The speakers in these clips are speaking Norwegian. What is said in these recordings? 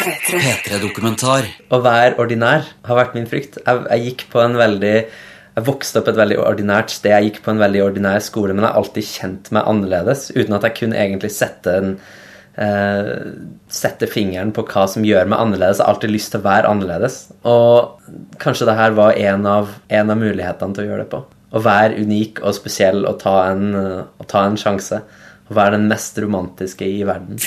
P3-dokumentar. Å være ordinær har vært min frykt. Jeg, jeg gikk på en veldig jeg vokste opp et veldig ordinært sted. Jeg gikk på en veldig ordinær skole, men jeg har alltid kjent meg annerledes, uten at jeg kunne egentlig sette, en, eh, sette fingeren på hva som gjør meg annerledes. Jeg har alltid lyst til å være annerledes. Og kanskje det her var en av, en av mulighetene til å gjøre det på. Å være unik og spesiell og ta en, og ta en sjanse. Å være den mest romantiske i verden.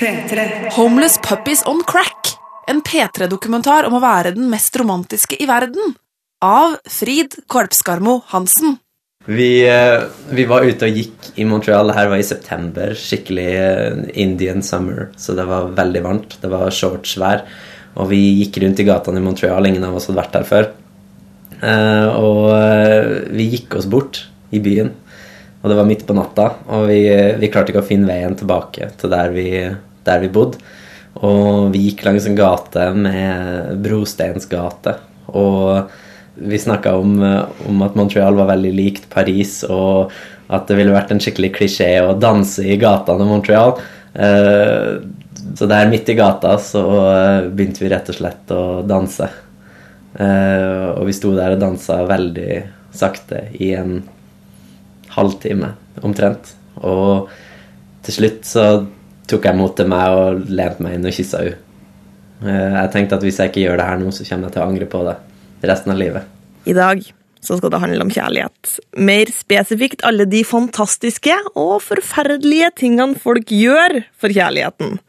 Homeless Puppies on Crack. En P3-dokumentar om å være den mest romantiske i verden. Av Frid Korpskarmo Hansen. Vi, eh, vi var ute og gikk i Montreal. Det her var i september. Skikkelig eh, Indian summer, så det var veldig varmt. Det var shortsvær. Og vi gikk rundt i gatene i Montreal. Ingen av oss hadde vært der før. Eh, og vi gikk oss bort i byen. Og det var midt på natta, og vi, vi klarte ikke å finne veien tilbake til der vi, der vi bodde. Og vi gikk langs en gate med brosteinsgate. Og vi snakka om, om at Montreal var veldig likt Paris, og at det ville vært en skikkelig klisjé å danse i gatene i Montreal. Eh, Så der midt i gata så eh, begynte vi rett og slett å danse. Eh, Og vi sto der og dansa veldig sakte i en halvtime omtrent. Og til slutt så tok jeg mot til meg og lente meg inn og kyssa henne. Eh, Jeg tenkte at hvis jeg ikke gjør det her nå, så kommer jeg til å angre på det resten av livet. I dag så skal det handle om kjærlighet. Mer spesifikt alle de fantastiske og forferdelige tingene folk gjør for kjærligheten.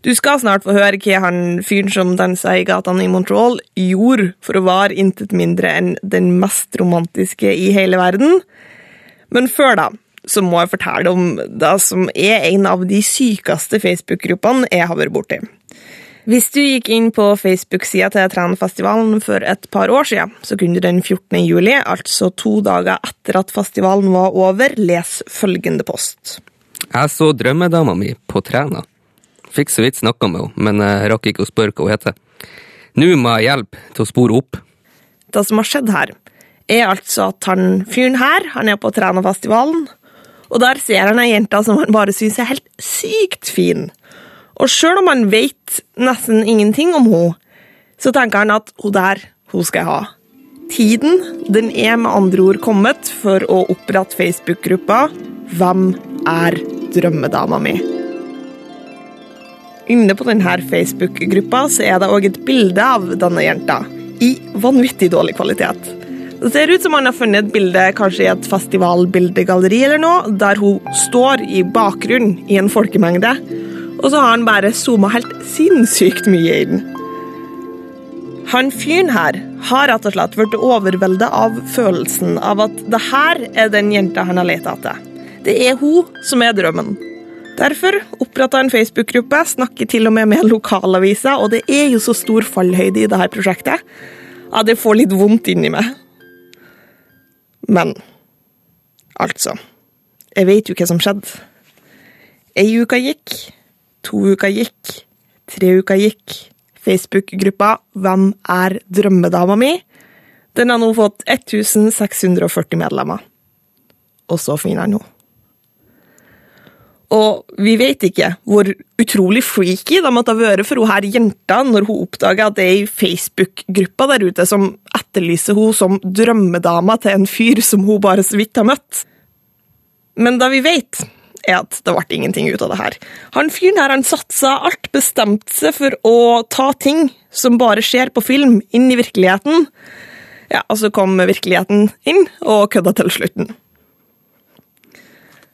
Du skal snart få høre hva han fyren som dansa i gatene i Montreal, gjorde for å være intet mindre enn den mest romantiske i hele verden. Men før da, så må jeg fortelle om det som er en av de sykeste Facebook-gruppene jeg har vært borti. Hvis du gikk inn på Facebook-sida til Trænfestivalen for et par år siden, så kunne du den 14. juli, altså to dager etter at festivalen var over, lese følgende post. Jeg så drømmedama mi på Træna. Fikk så vidt snakka med henne, men jeg rakk ikke å spørre hva hun heter. Nå må jeg hjelpe til å spore opp. Det som har skjedd her, er altså at han fyren her, han er på Trænafestivalen, og der ser han ei jente som han bare syns er helt sykt fin. Og sjøl om han vet nesten ingenting om henne, så tenker han at hun der, hun skal jeg ha. Tiden den er med andre ord kommet for å opprette Facebook-gruppa Hvem er drømmedama mi? Inne på denne Facebook-gruppa er det òg et bilde av denne jenta, i vanvittig dårlig kvalitet. Det ser ut som han har funnet et bilde kanskje i et festivalbildegalleri eller noe, der hun står i bakgrunnen i en folkemengde, og så har han bare zooma helt sinnssykt mye inn. Han fyren her har rett og slett blitt overveldet av følelsen av at det her er den jenta han har leta etter. Det er hun som er drømmen. Derfor oppretta en Facebook-gruppe, snakker til og med med lokalaviser, og det er jo så stor fallhøyde i dette prosjektet at det får litt vondt inni meg. Men altså Jeg vet jo hva som skjedde. Ei uke gikk, to uker gikk, tre uker gikk. Facebook-gruppa Hvem er drømmedama mi? Den har nå fått 1640 medlemmer. Og så finner han henne. Og vi vet ikke hvor utrolig freaky det måtte ha vært for hun her jenta når hun oppdaga at det er ei Facebook-gruppe der ute som etterlyser hun som drømmedama til en fyr som hun bare så vidt har møtt. Men det vi vet, er at det ble ingenting ut av det her. Han fyren her han satsa alt, bestemte seg for å ta ting som bare skjer på film, inn i virkeligheten. Ja, og så kom virkeligheten inn og kødda til slutten.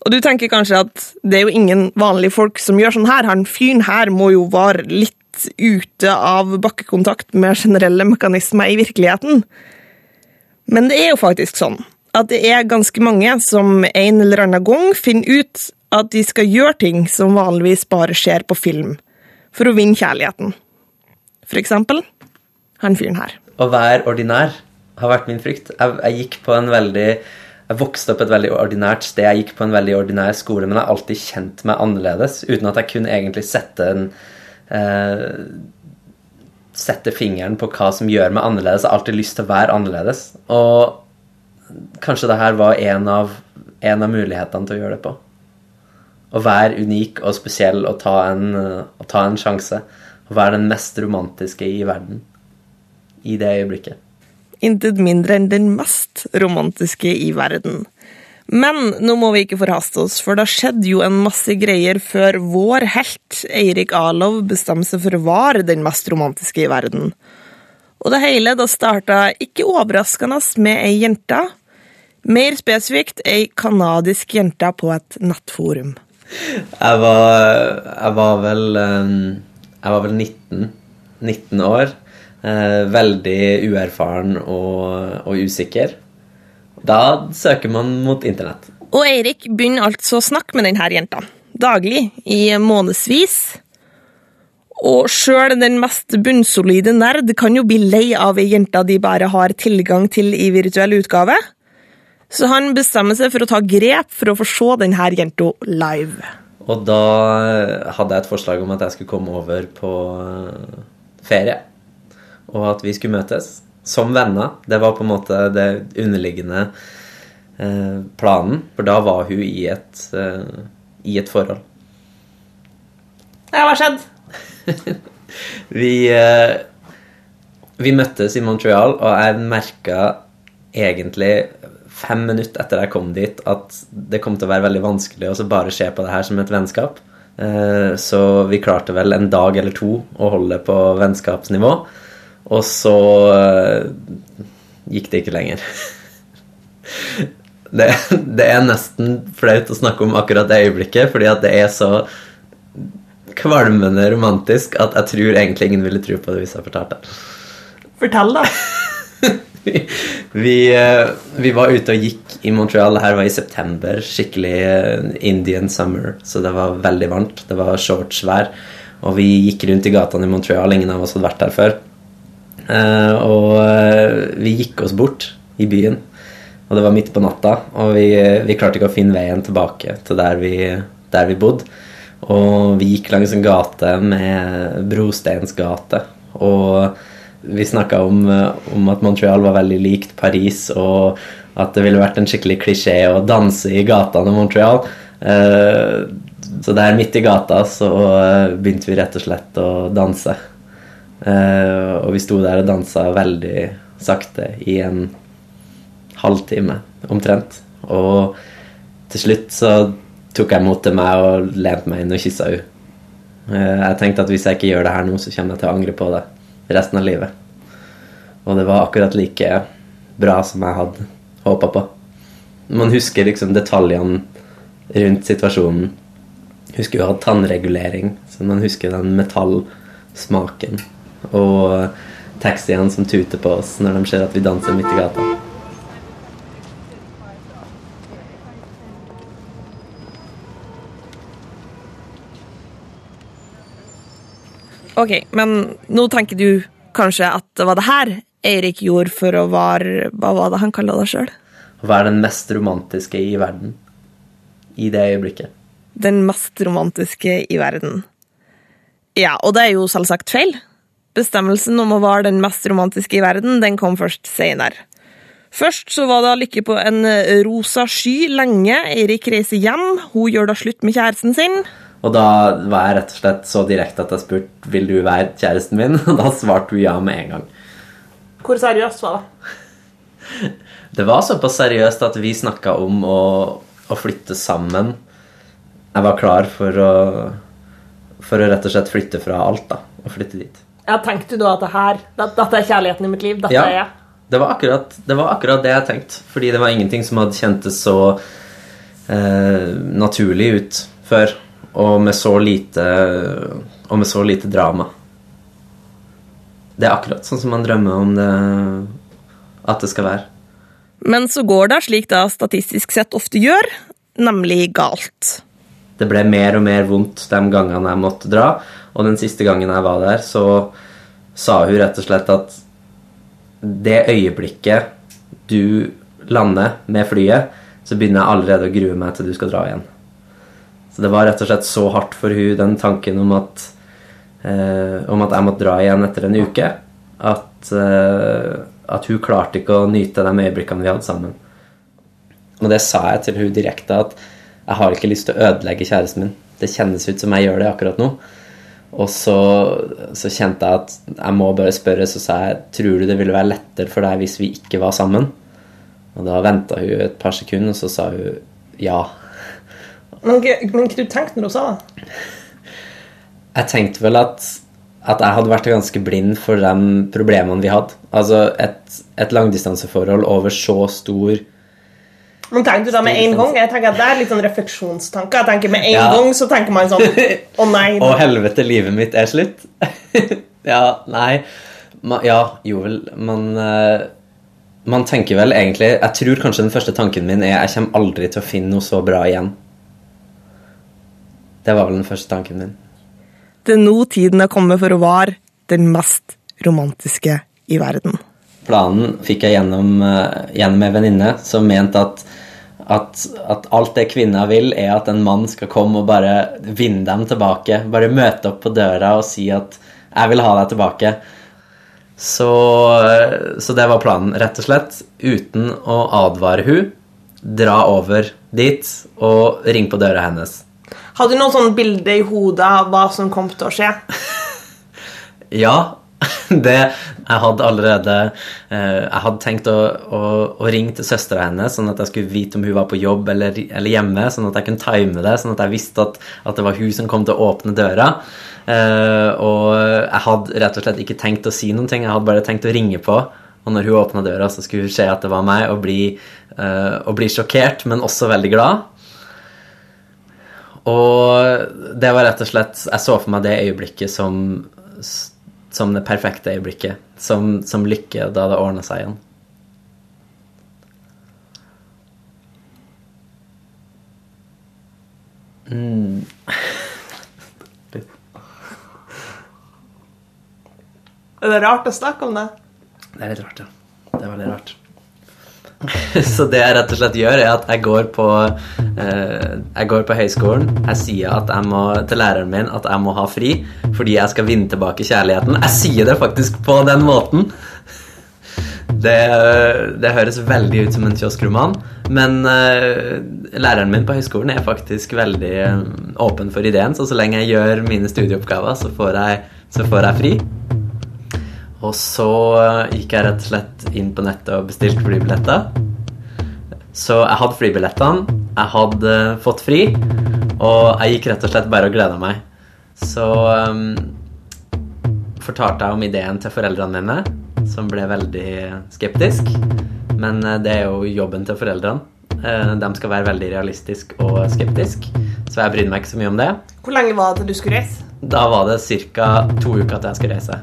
Og du tenker kanskje at det er jo ingen vanlige folk som gjør sånn her. Han fyren her må jo være litt ute av bakkekontakt med generelle mekanismer i virkeligheten. Men det er jo faktisk sånn at det er ganske mange som en eller annen gang finner ut at de skal gjøre ting som vanligvis bare skjer på film, for å vinne kjærligheten. For eksempel han fyren her. Å være ordinær har vært min frykt. Jeg, jeg gikk på en veldig jeg vokste opp et veldig ordinært sted. Jeg gikk på en veldig ordinær skole, men jeg har alltid kjent meg annerledes, uten at jeg kunne egentlig sette en Sette fingeren på hva som gjør meg annerledes. Jeg har alltid lyst til å være annerledes. Og kanskje det her var en av, en av mulighetene til å gjøre det på. Å være unik og spesiell og ta en, og ta en sjanse. Å være den mest romantiske i verden i det øyeblikket? Intet mindre enn den mest romantiske i verden. Men nå må vi ikke forhaste oss, for det skjedde jo en masse greier før vår helt, Eirik Alov, bestemte seg for å være den mest romantiske i verden. Og det hele da starta ikke overraskende med ei jente. Mer spesifikt ei kanadisk jente på et nettforum. Jeg var, jeg var vel eh, Jeg var vel 19, 19 år. Eh, veldig uerfaren og, og usikker. Da søker man mot internett. Og Eirik begynner altså å snakke med denne jenta. Daglig, i månedsvis. Og sjøl den mest bunnsolide nerd kan jo bli lei av ei jente de bare har tilgang til i virtuell utgave. Så han bestemmer seg for å ta grep for å få se denne jenta live. Og da hadde jeg et forslag om at jeg skulle komme over på eh, ferie. Og at vi skulle møtes som venner. Det var på en måte det underliggende eh, planen. For da var hun i et, eh, i et forhold. Ja, hva skjedde? vi, eh, vi møttes i Montreal, og jeg merka egentlig fem minutter etter jeg kom dit, at det kom til å være veldig vanskelig å bare se på det her som et vennskap. Så vi klarte vel en dag eller to å holde på vennskapsnivå. Og så uh, gikk det ikke lenger. det, det, er nesten flaut å snakke om akkurat det øyeblikket, fordi at det er så kvalmende romantisk at jeg tror egentlig ingen ville tro på det hvis jeg fortalte det. Fortell, da. vi, uh, vi, var ute og gikk i Montreal. Det her var i september. Skikkelig uh, Indian summer, så det var veldig varmt. Det var shortsvær. Og vi gikk rundt i gatene i Montreal. Ingen av oss hadde vært der før. Uh, og uh, vi gikk oss bort i byen. Og det var midt på natta, og vi, vi klarte ikke å finne veien tilbake til der vi, der vi bodde. Og vi gikk langs en gate med Brosteins gate. Og vi snakka om, om, at Montreal var veldig likt Paris, og at det ville vært en skikkelig klisjé å danse i gatene i Montreal. Så der midt i gata så begynte vi rett og slett å danse. Uh, og vi sto der og dansa veldig sakte i en halvtime omtrent. Og til slutt så tok jeg mot til meg og lente meg inn og kyssa henne. Uh, jeg tenkte at hvis jeg ikke gjør det her nå, så kommer jeg til å angre på det resten av livet. Og det var akkurat like bra som jeg hadde håpa på. Man husker liksom detaljene rundt situasjonen. Husker jo å ha tannregulering, så man husker den metallsmaken og taxiene som tuter på oss når de ser at vi danser midt i gata. Ok, men nå tenker du kanskje at det var det her Eirik gjorde for å være Hva var det han kalte det sjøl? Å være den mest romantiske i verden. I det øyeblikket. Den mest romantiske i verden. Ja, og det er jo selvsagt feil. Bestemmelsen om å være den mest romantiske i verden, den kom først senere. Først så var det lykke på en rosa sky lenge. Eirik reiser hjem, hun gjør da slutt med kjæresten sin. Og da var jeg rett og slett så direkte at jeg spurte vil du være kjæresten min, og da svarte hun ja med en gang. Hvor seriøst var det? Det var såpass seriøst at vi snakka om å, å, flytte sammen. Jeg var klar for å, for å rett og slett flytte fra alt, da, og flytte dit. Ja, Tenkte du da at det her, dette er kjærligheten i mitt liv? Dette ja, er jeg? Det var, akkurat, det var akkurat det jeg tenkte. Fordi det var ingenting som hadde kjentes så eh, naturlig ut før. Og med så lite Og med så lite drama. Det er akkurat sånn som man drømmer om det at det skal være. Men så går det slik det statistisk sett ofte gjør, nemlig galt. Det ble mer og mer vondt de gangene jeg måtte dra. Og den siste gangen jeg var der, så sa hun rett og slett at det øyeblikket du lander med flyet, så begynner jeg allerede å grue meg til du skal dra igjen. Så det var rett og slett så hardt for hun, den tanken om at, eh, om at jeg måtte dra igjen etter en uke, at, eh, at hun klarte ikke å nyte de øyeblikkene vi hadde sammen. Og det sa jeg til hun direkte, at jeg har ikke lyst til å ødelegge kjæresten min. Det kjennes ut som jeg gjør det akkurat nå. Og så, så kjente jeg at jeg må bare spørre, så sa jeg tror du det ville være lettere for deg hvis vi ikke var sammen? Og da venta hun et par sekunder, og så sa hun ja. Men, men hva du tenkte når du sa det? Jeg tenkte vel at, at jeg hadde vært ganske blind for de problemene vi hadde. Altså et, et langdistanseforhold over så stor Men tenker du da med en gang? Jeg tenker at Det er litt sånn refleksjonstanker. Jeg tenker Med en Ja. gang så tenker man sånn Å nei. Å, helvete, livet mitt er slutt. ja, nei Ma, Ja, jo vel, man uh, Man tenker vel egentlig Jeg tror kanskje den første tanken min er jeg kommer aldri til å finne noe så bra igjen. Det var vel den første tanken min. Det er nå tiden er kommet for å være den mest romantiske i verden. Planen fikk jeg gjennom, eh, gjennom en venninne som mente at, at, at alt det kvinner vil, er at en mann skal komme og bare vinne dem tilbake. Bare møte opp på døra og si at 'jeg vil ha deg tilbake'. Så, så det var planen, rett og slett. Uten å advare hun, dra over dit og ringe på døra hennes. Hadde du noen sånne bilder i hodet av hva som kom til å skje? Ja, det Jeg hadde allerede eh, Jeg hadde tenkt å, å, å ringe til søstera hennes, sånn at jeg skulle vite om hun var på jobb eller, eller hjemme, sånn at jeg kunne time det, sånn at jeg visste at, at det var hun som kom til å åpne døra. Eh, og jeg hadde rett og slett ikke tenkt å si noen ting, jeg hadde bare tenkt å ringe på. Og når hun åpna døra, så skulle hun se at det var meg, og bli, eh, og bli sjokkert, men også veldig glad. Og det var rett og slett Jeg så for meg det øyeblikket som, som det perfekte øyeblikket. Som, som lykke da det ordna seg igjen. Er det rart å snakke om det? Det er litt rart, ja. Det er veldig rart. Så det jeg rett og slett gjør, er at jeg går på eh, Jeg går på høyskolen. Jeg sier jeg må, til læreren min at jeg må ha fri fordi jeg skal vinne tilbake kjærligheten. Jeg sier det faktisk på den måten. Det, det høres veldig ut som en kioskroman, men eh, læreren min på høyskolen er faktisk veldig eh, åpen for ideen, så så lenge jeg gjør mine studieoppgaver, så får jeg, så får jeg fri. Og så eh, gikk jeg rett og slett inn på nettet og bestilte flybilletter. Så jeg hadde flybillettene, jeg hadde eh, fått fri, og jeg gikk rett og slett bare og gleda meg. Så um, fortalte jeg om ideen til foreldrene mine, som ble veldig skeptisk. Men det er jo jobben til foreldrene. De skal være veldig realistiske og skeptiske. så jeg brydde meg ikke så mye om det. Hvor lenge var det til du skulle reise? Da var det ca. to uker til jeg skulle reise.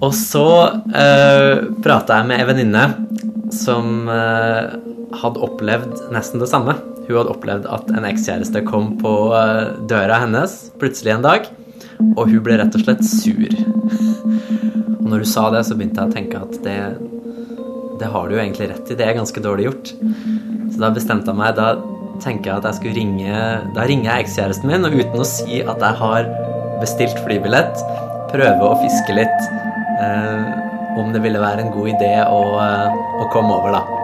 Og så uh, prata jeg med ei venninne som uh, hadde opplevd nesten det samme. Hun hadde opplevd at en ekskjæreste kom på uh, døra hennes plutselig en dag, og hun ble rett og slett sur. Og når hun sa det, så begynte jeg å tenke at det, det har du jo egentlig rett i. Det er ganske dårlig gjort. Så da bestemte jeg meg. Da tenker jeg at jeg skulle ringe Da ringer jeg ekskjæresten min, og uten å si at jeg har bestilt flybillett, prøve å fiske litt eh, om det ville være en god idé å, eh, å komme over, da.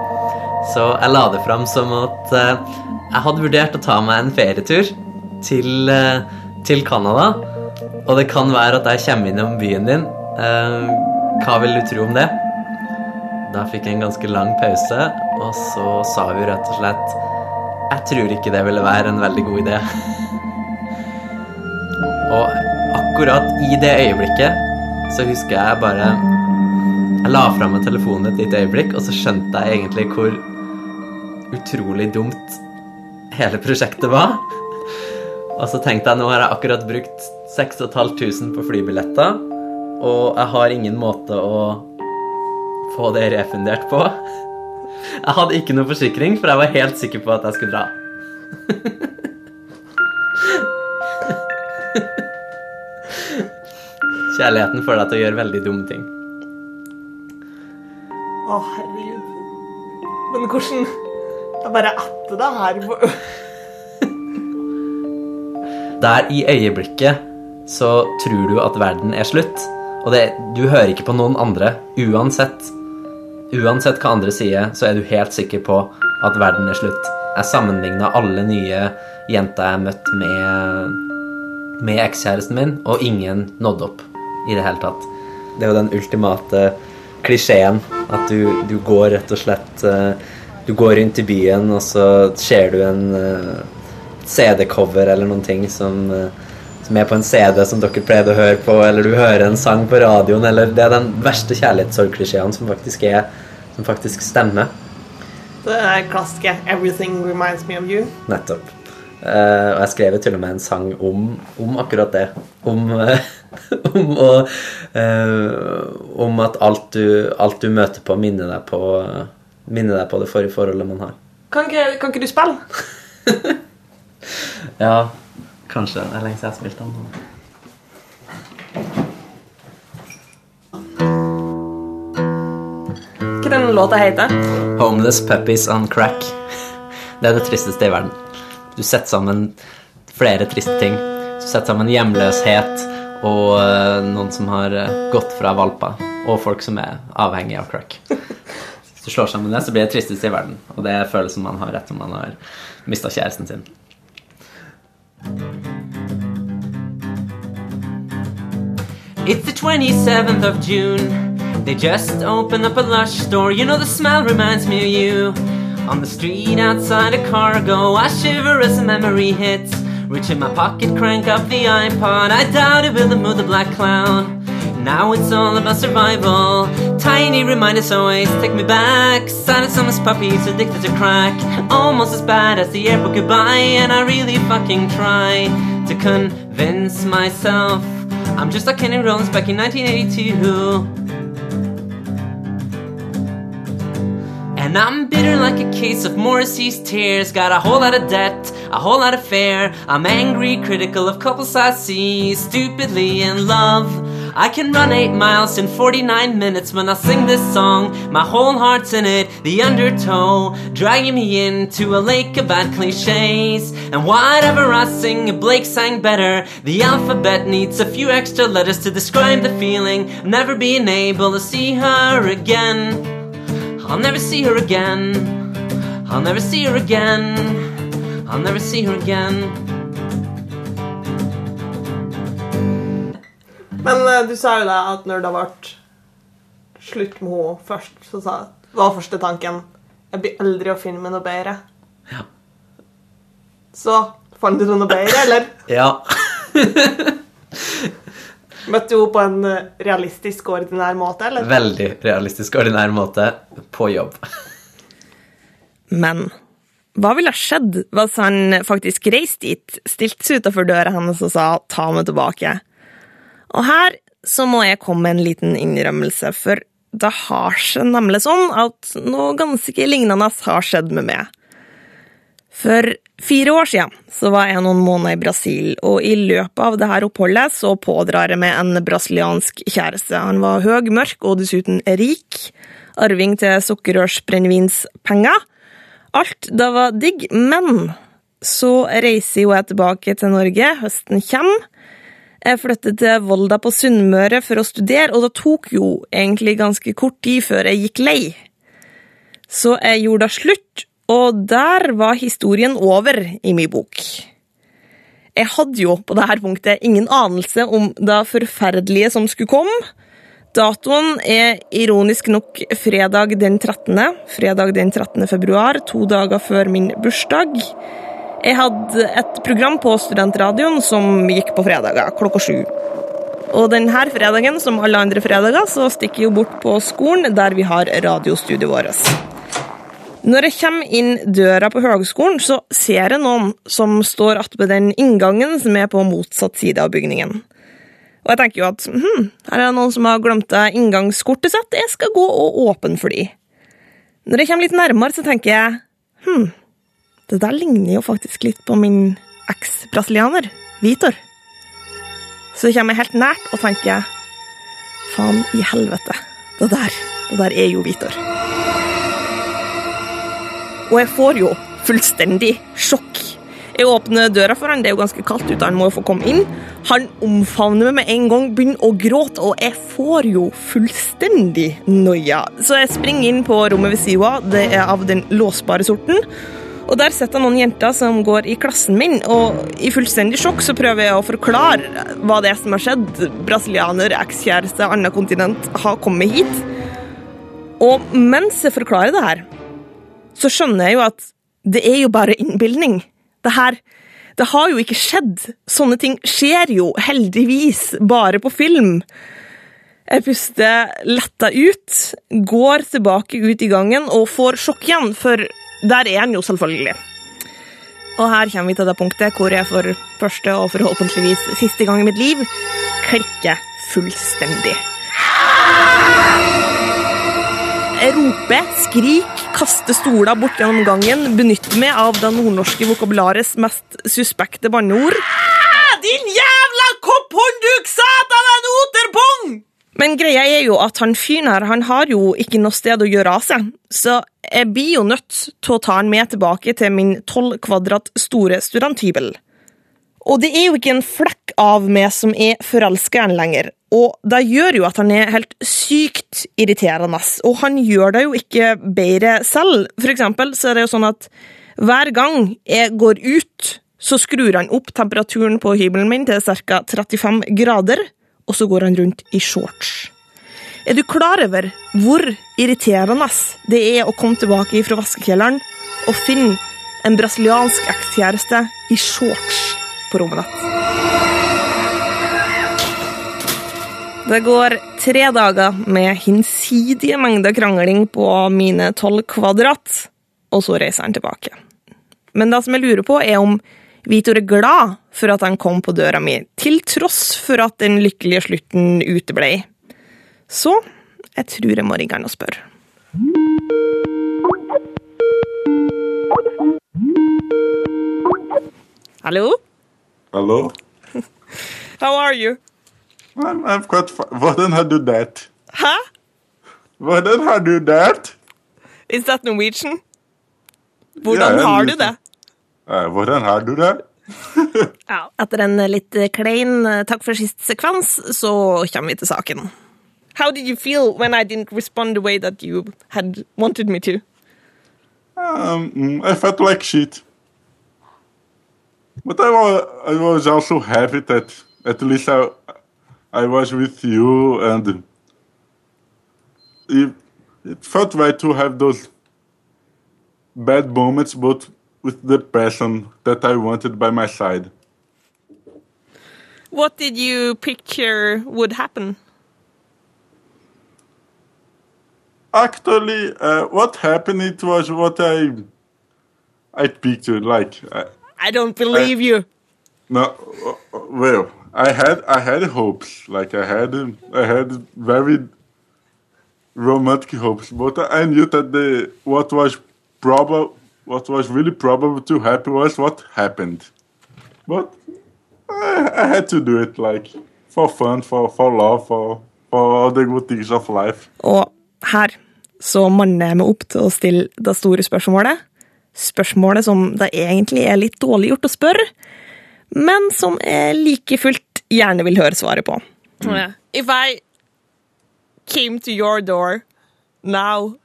Så jeg la det fram som at eh, jeg hadde vurdert å ta meg en ferietur til, eh, til Canada. Og det kan være at jeg kommer innom byen din. Eh, hva vil du tro om det? Da fikk jeg en ganske lang pause, og så sa hun rett og slett Jeg tror ikke det ville være en veldig god idé. Og akkurat i det øyeblikket så husker jeg bare Jeg la fra meg telefonen et lite øyeblikk, og så skjønte jeg egentlig hvor utrolig dumt hele prosjektet var. Og så tenkte jeg nå har jeg akkurat brukt 6500 på flybilletter, og jeg har ingen måte å få det refundert på. Jeg hadde ikke noe forsikring, for jeg var helt sikker på at jeg skulle dra. Kjærligheten får deg til å gjøre veldig dumme ting. Å, herregud. Men hvordan Jeg bare etter det her Der i øyeblikket så tror du at verden er slutt. Og det, du hører ikke på noen andre. Uansett, uansett hva andre sier, så er du helt sikker på at verden er slutt. Jeg sammenligna alle nye jenter jeg møtte med, med ekskjæresten min, og ingen nådde opp i det hele tatt. Det er jo den ultimate klisjeen at du, du går rett og slett eh, Du går rundt i byen, og så ser du en eh, CD-cover eller noen ting som, eh, som er på en CD som dere pleide å høre på, eller du hører en sang på radioen, eller Det er den verste kjærlighetssorgklisjeen som faktisk er Som faktisk stemmer. Det er klassiske 'Everything reminds me of you'. Nettopp. Eh, og jeg skrev til og med en sang om, om akkurat det. Om, eh, om, å, eh, om at alt du, alt du møter på, minner deg på, minner deg på det forrige forholdet man har. Kan ikke, kan ikke du spille? Ja, kanskje. Det er lenge siden jeg har spilt den. Hva den låta heter? Homeless puppies on crack. Det er det tristeste i verden. Du setter sammen flere triste ting. Du setter sammen hjemløshet og eh, noen som har eh, gått fra valper, og folk som er avhengig av crack. Hvis du slår sammen det, så blir det tristeste i verden. Og det er følelsen man har etter man har mista kjæresten sin. It's the 27th of June. They just opened up a lush store. You know, the smell reminds me of you. On the street outside a cargo, I shiver as a memory hits. Reach in my pocket, crank up the iPod. I doubt it will move the black clown. Now it's all about survival. Tiny reminders always take me back. Silent summer's puppies addicted to crack. Almost as bad as the airport goodbye. And I really fucking try to convince myself I'm just like Kenny Rollins back in 1982. I'm bitter like a case of Morrissey's tears. Got a whole lot of debt, a whole lot of fear. I'm angry, critical of couples I see, stupidly in love. I can run 8 miles in 49 minutes when I sing this song. My whole heart's in it, the undertow, dragging me into a lake of bad cliches. And whatever I sing, Blake sang better. The alphabet needs a few extra letters to describe the feeling never being able to see her again. I'll never see her again. I'll never see her again. I'll never see her again. Men eh, du sa jo da at når det ble slutt med henne først, så sa, var første tanken Jeg blir aldri å finne meg noe bedre. Ja. Så fant du noe bedre, eller? Ja. Møtte du henne på en eh, realistisk og ordinær måte, eller? Veldig realistisk, ordinær måte på jobb. Men hva ville ha skjedd hvis han faktisk reiste dit, stilte seg utafor døra hennes og sa 'ta meg tilbake'? Og her så må jeg komme med en liten innrømmelse, for det har seg nemlig sånn at noe ganske lignende har skjedd med meg. For fire år siden så var jeg noen måneder i Brasil, og i løpet av dette oppholdet så pådrar jeg meg en brasiliansk kjæreste. Han var høy, mørk og dessuten rik. Arving til sukkerrørsbrennevinspenger. Alt da var digg, men så reiser jo jeg tilbake til Norge, høsten kommer. Jeg flyttet til Volda på Sunnmøre for å studere, og det tok jo egentlig ganske kort tid før jeg gikk lei. Så jeg gjorde da slutt, og der var historien over i min bok. Jeg hadde jo på dette punktet ingen anelse om det forferdelige som skulle komme. Datoen er ironisk nok fredag den 13. Fredag den 13. februar, to dager før min bursdag. Jeg hadde et program på studentradioen som gikk på fredager klokka sju. Og denne fredagen, som alle andre fredager, så stikker jeg bort på skolen der vi har radiostudioet vårt. Når jeg kommer inn døra på høgskolen, så ser jeg noen som står attmed den inngangen som er på motsatt side av bygningen. Og jeg tenker jo at hm, her er det noen som har glemt inngangskortet sitt, jeg skal gå og åpne for de. Når jeg kommer litt nærmere, så tenker jeg hm, det der ligner jo faktisk litt på min eks-brasilianer, Vitor. Så kommer jeg helt nært og tenker faen i helvete, det der, det der er jo Vitor. Og jeg får jo fullstendig sjokk. Jeg åpner døra for han, det er jo ganske kaldt ute, han må jo få komme inn. Han omfavner meg med en gang, begynner å gråte, og jeg får jo fullstendig noia. Så jeg springer inn på rommet ved sida, det er av den låsbare sorten, Og der sitter noen jenter som går i klassen min, og i fullstendig sjokk så prøver jeg å forklare hva det er som har skjedd. Brasilianer, ekskjæreste, annet kontinent, har kommet hit. Og mens jeg forklarer det her, så skjønner jeg jo at det er jo bare innbilning. Det her Det har jo ikke skjedd. Sånne ting skjer jo heldigvis bare på film. Jeg puster letta ut, går tilbake ut i gangen og får sjokk igjen, for der er han jo selvfølgelig. Og her kommer vi til det punktet hvor jeg for første og forhåpentligvis siste gang i mitt liv klikker fullstendig. Jeg roper, skrik, kaster stoler bort gjennom gangen, benytte meg av det nordnorske vokabularets mest suspekte banneord. Din jævla kopphåndduk, satan, en oterpung! Men greia er jo at han fyren her han har jo ikke noe sted å gjøre av seg, så jeg blir jo nødt til å ta han med tilbake til min tolv kvadrat store studenthybel. Og det er jo ikke en flekk av meg som er forelska lenger, og det gjør jo at han er helt sykt irriterende, og han gjør det jo ikke bedre selv. For eksempel så er det jo sånn at hver gang jeg går ut, så skrur han opp temperaturen på hybelen min til ca. 35 grader, og så går han rundt i shorts. Er du klar over hvor irriterende det er å komme tilbake fra vaskekjelleren og finne en brasiliansk ekskjæreste i shorts rommet ditt? Det går tre dager med hinsidige mengder krangling på mine tolv kvadrat, og så reiser han tilbake. Men det som jeg lurer på, er om Vitor er glad for at han kom på døra mi, til tross for at den lykkelige slutten uteblei. Så jeg tror jeg må ringe han og spørre. Hallo? Hallo? How are you? I'm, I'm quite fi- Hvordan har du det? Hæ? Hvordan har du det? Is that Norwegian? Hvordan Ja, har du det? Uh, hvordan har du det? Ja, etter en litt klein eh, takk for sist sekvens, så kommer vi til saken. How did you feel when I didn't respond the way that you had wanted me to? Um, mm, I felt like shit. But I was, I was also happy that at least I, I was with you and it, it felt right to have those bad moments, but with the person that I wanted by my side. What did you picture would happen? Actually, uh, what happened? It was what I I pictured. Like, I, I don't believe you. no, uh, well, I had I had hopes. Like, I had I had very romantic hopes, but I knew that the what was probable, what was really probable to happen was what happened. But I, I had to do it, like, for fun, for for love, for for all the good things of life. Og her så manner jeg meg opp til å stille det store spørsmålet. Spørsmålet som det egentlig er litt dårlig gjort å spørre, men som jeg like fullt gjerne vil høre svaret på. If I came to your door now,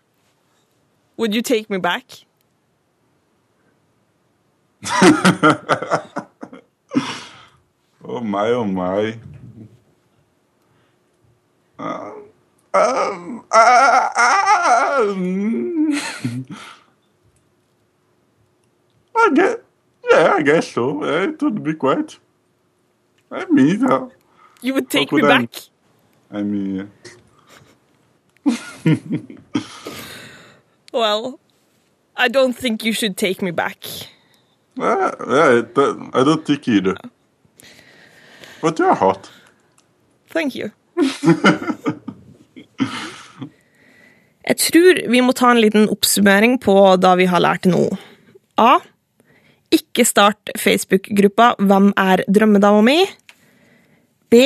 would you take me back? Oh my, oh my. Um, um, uh, um, I guess, yeah, I guess so. Yeah, it would be quite. I mean, uh, You would take me I- back? I mean, Well, I don't think you should take me back. uh, yeah, I don't think either. But you're hot. Thank you. Jeg tror vi må ta en liten oppsummering på det vi har lært til nå. A. Ikke start Facebook-gruppa Hvem er drømmedama mi? B.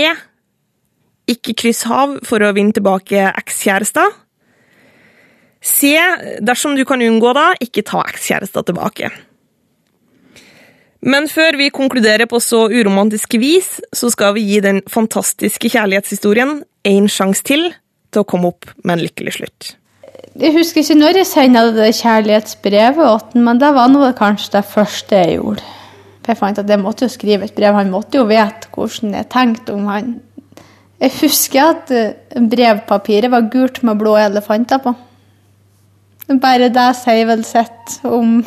Ikke kryss hav for å vinne tilbake ekskjærester. C. Dersom du kan unngå det, ikke ta ekskjærester tilbake. Men før vi konkluderer på så uromantisk vis, så skal vi gi den fantastiske kjærlighetshistorien en sjanse til til å komme opp med en lykkelig slutt. Jeg husker ikke når jeg sendte det kjærlighetsbrevet til men det var noe kanskje det første jeg gjorde. For Jeg fant at jeg måtte jo skrive et brev. Han måtte jo vite hvordan jeg tenkte om han. Jeg husker at eh, brevpapiret var gult med blå elefanter på. Bare det sier vel sitt om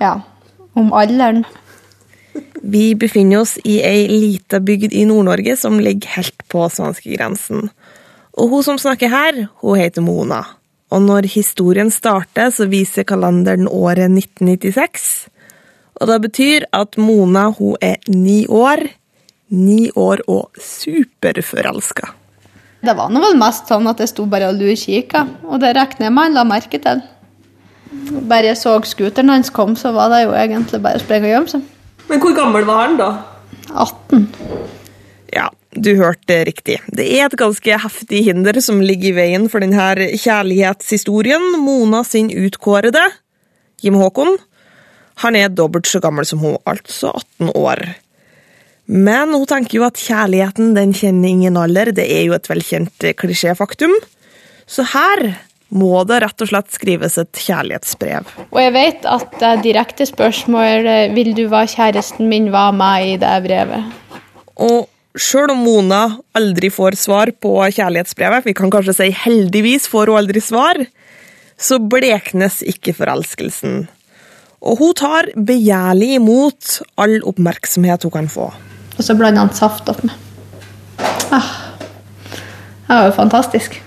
Ja, om alderen. Vi befinner oss i ei lita bygd i Nord-Norge som ligger helt på svenskegrensen. Og hun som snakker her, hun heter Mona. Og når historien starter, så viser kalenderen året 1996. Og det betyr at Mona hun er ni år. Ni år og superforelska. Det var nå vel mest sånn at jeg sto bare og lurkikka, og det regner jeg med han la merke til. Bare jeg så scooteren hans kom, så var det jo egentlig bare å springe og gjemme seg. Men hvor gammel var han da? 18. Ja, du hørte riktig. Det er et ganske heftig hinder som ligger i veien for denne kjærlighetshistorien. Mona sin utkårede, Jim Håkon, han er dobbelt så gammel som hun, altså 18 år. Men hun tenker jo at kjærligheten den kjenner ingen alder, det er jo et velkjent klisjéfaktum. Så her må det rett og slett skrives et kjærlighetsbrev. Og jeg vet at det direkte spørsmålet 'Vil du være kjæresten min?' var med i det brevet. Og sjøl om Mona aldri får svar på kjærlighetsbrevet, vi kan kanskje si heldigvis får hun aldri svar, så bleknes ikke forelskelsen. Og hun tar begjærlig imot all oppmerksomhet hun kan få. Og så blander han saft opp med. Ah, det var jo fantastisk.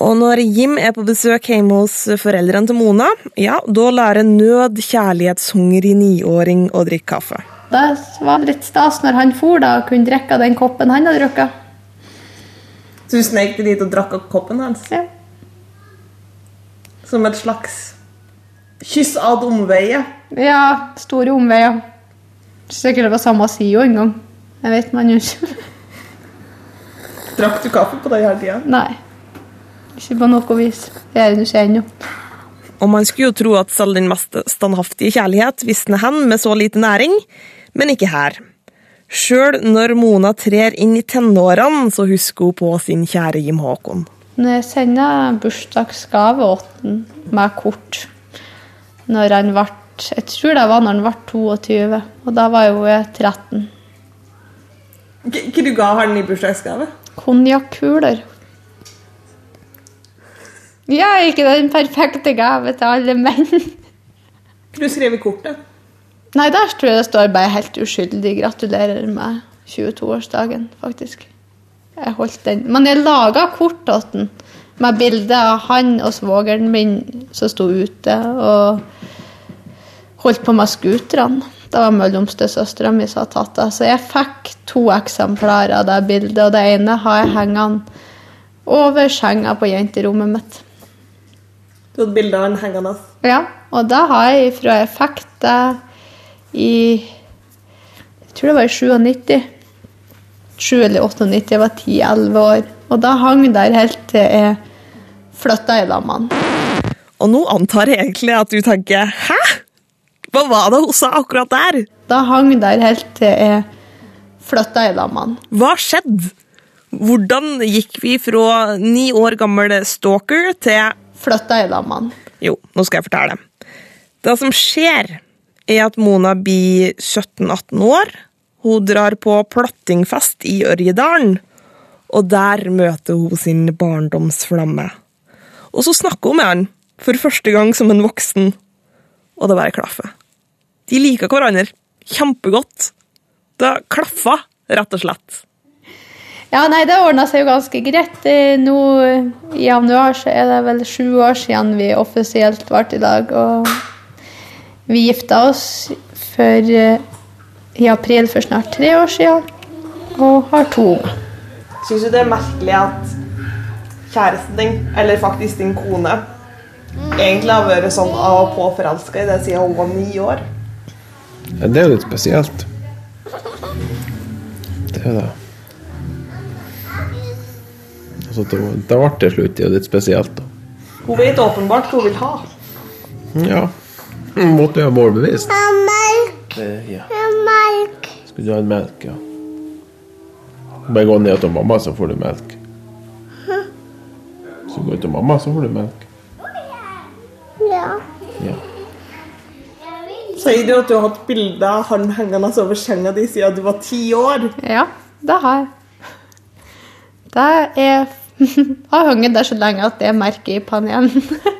Og når Jim er på besøk hjemme hos foreldrene til Mona, ja, da lærer nød kjærlighetshungrig niåring å drikke kaffe. Det var litt stas når han for da og kunne drikke den koppen han hadde drukket. Så du snek deg dit og drakk av koppen hans? Ja. Som et slags kyss ad omveie? ja, store omveier. Sikkert det var samme sida en gang. Jeg vet man jo ikke. Drakk du kaffe på den hele tida? Nei. Ikke på noe vis. Det er det ikke ennå. Og man skulle jo tro at selv den mest standhaftige kjærlighet visner hen med så lite næring, men ikke her. Sjøl når Mona trer inn i tenårene, så husker hun på sin kjære Jim Håkon. Når jeg sender bursdagsgave til med kort når han ble Jeg tror det var når han ble 22, og da var jo jeg 13. Hva du ga han i bursdagsgave? Konjakkuler. Ja, ikke den perfekte gave til alle menn. Du skrev i kortet. Nei, der tror jeg det står bare helt uskyldig 'gratulerer med 22-årsdagen', faktisk. Jeg holdt den. Men jeg laga kort til den med bilde av han og svogeren min som sto ute og holdt på med scooterne. Det var mellomstesøstera mi som hadde tatt det. Så jeg fikk to eksemplarer av det bildet, og det ene har jeg hengende over senga på jenterommet mitt. Du hadde bilde av han hengende. Ja, og da har jeg fra jeg fikk det i Jeg tror det var i 97. 7 eller 98. Jeg var 10-11 år. Og da hang der helt til jeg flytta i han. Og nå antar jeg egentlig at du tenker 'hæ?' Hva var det hun sa akkurat der? Da hang der helt til jeg flytta i han. Hva skjedde? Hvordan gikk vi fra ni år gammel stalker til Flytta i han. Jo, nå skal jeg fortelle. Det som skjer, er at Mona blir 17-18 år. Hun drar på plattingfest i Ørjedalen, og der møter hun sin barndomsflamme. Og så snakker hun med han, for første gang som en voksen, og det bare klaffer. De liker hverandre kjempegodt. Det klaffa, rett og slett. Ja, nei, det ordna seg jo ganske greit. Nå i januar så er det vel sju år siden vi offisielt ble i lag. Og vi gifta oss for eh, i april for snart tre år siden, og har to unger. Syns du det er merkelig at kjæresten din, eller faktisk din kone, egentlig har vært sånn av og på forelska i det siden hun var ni år? Ja, det er jo litt spesielt. Det er det. Altså, det, det ble til slutt det er litt spesielt, da. Hun vet åpenbart hva hun vil ha. Ja. Måtte jeg ha målbevisst. Eh, ja. Skal du ha en melk, ja? Bare gå ned til mamma, så får du melk. Du går til mamma, så får du melk. Ja. Ja. Sier du at du har hatt bilde av han hengende over senga di siden du var ti år? Ja, det har jeg. Det er har hengt der så lenge at det er merket i panelen.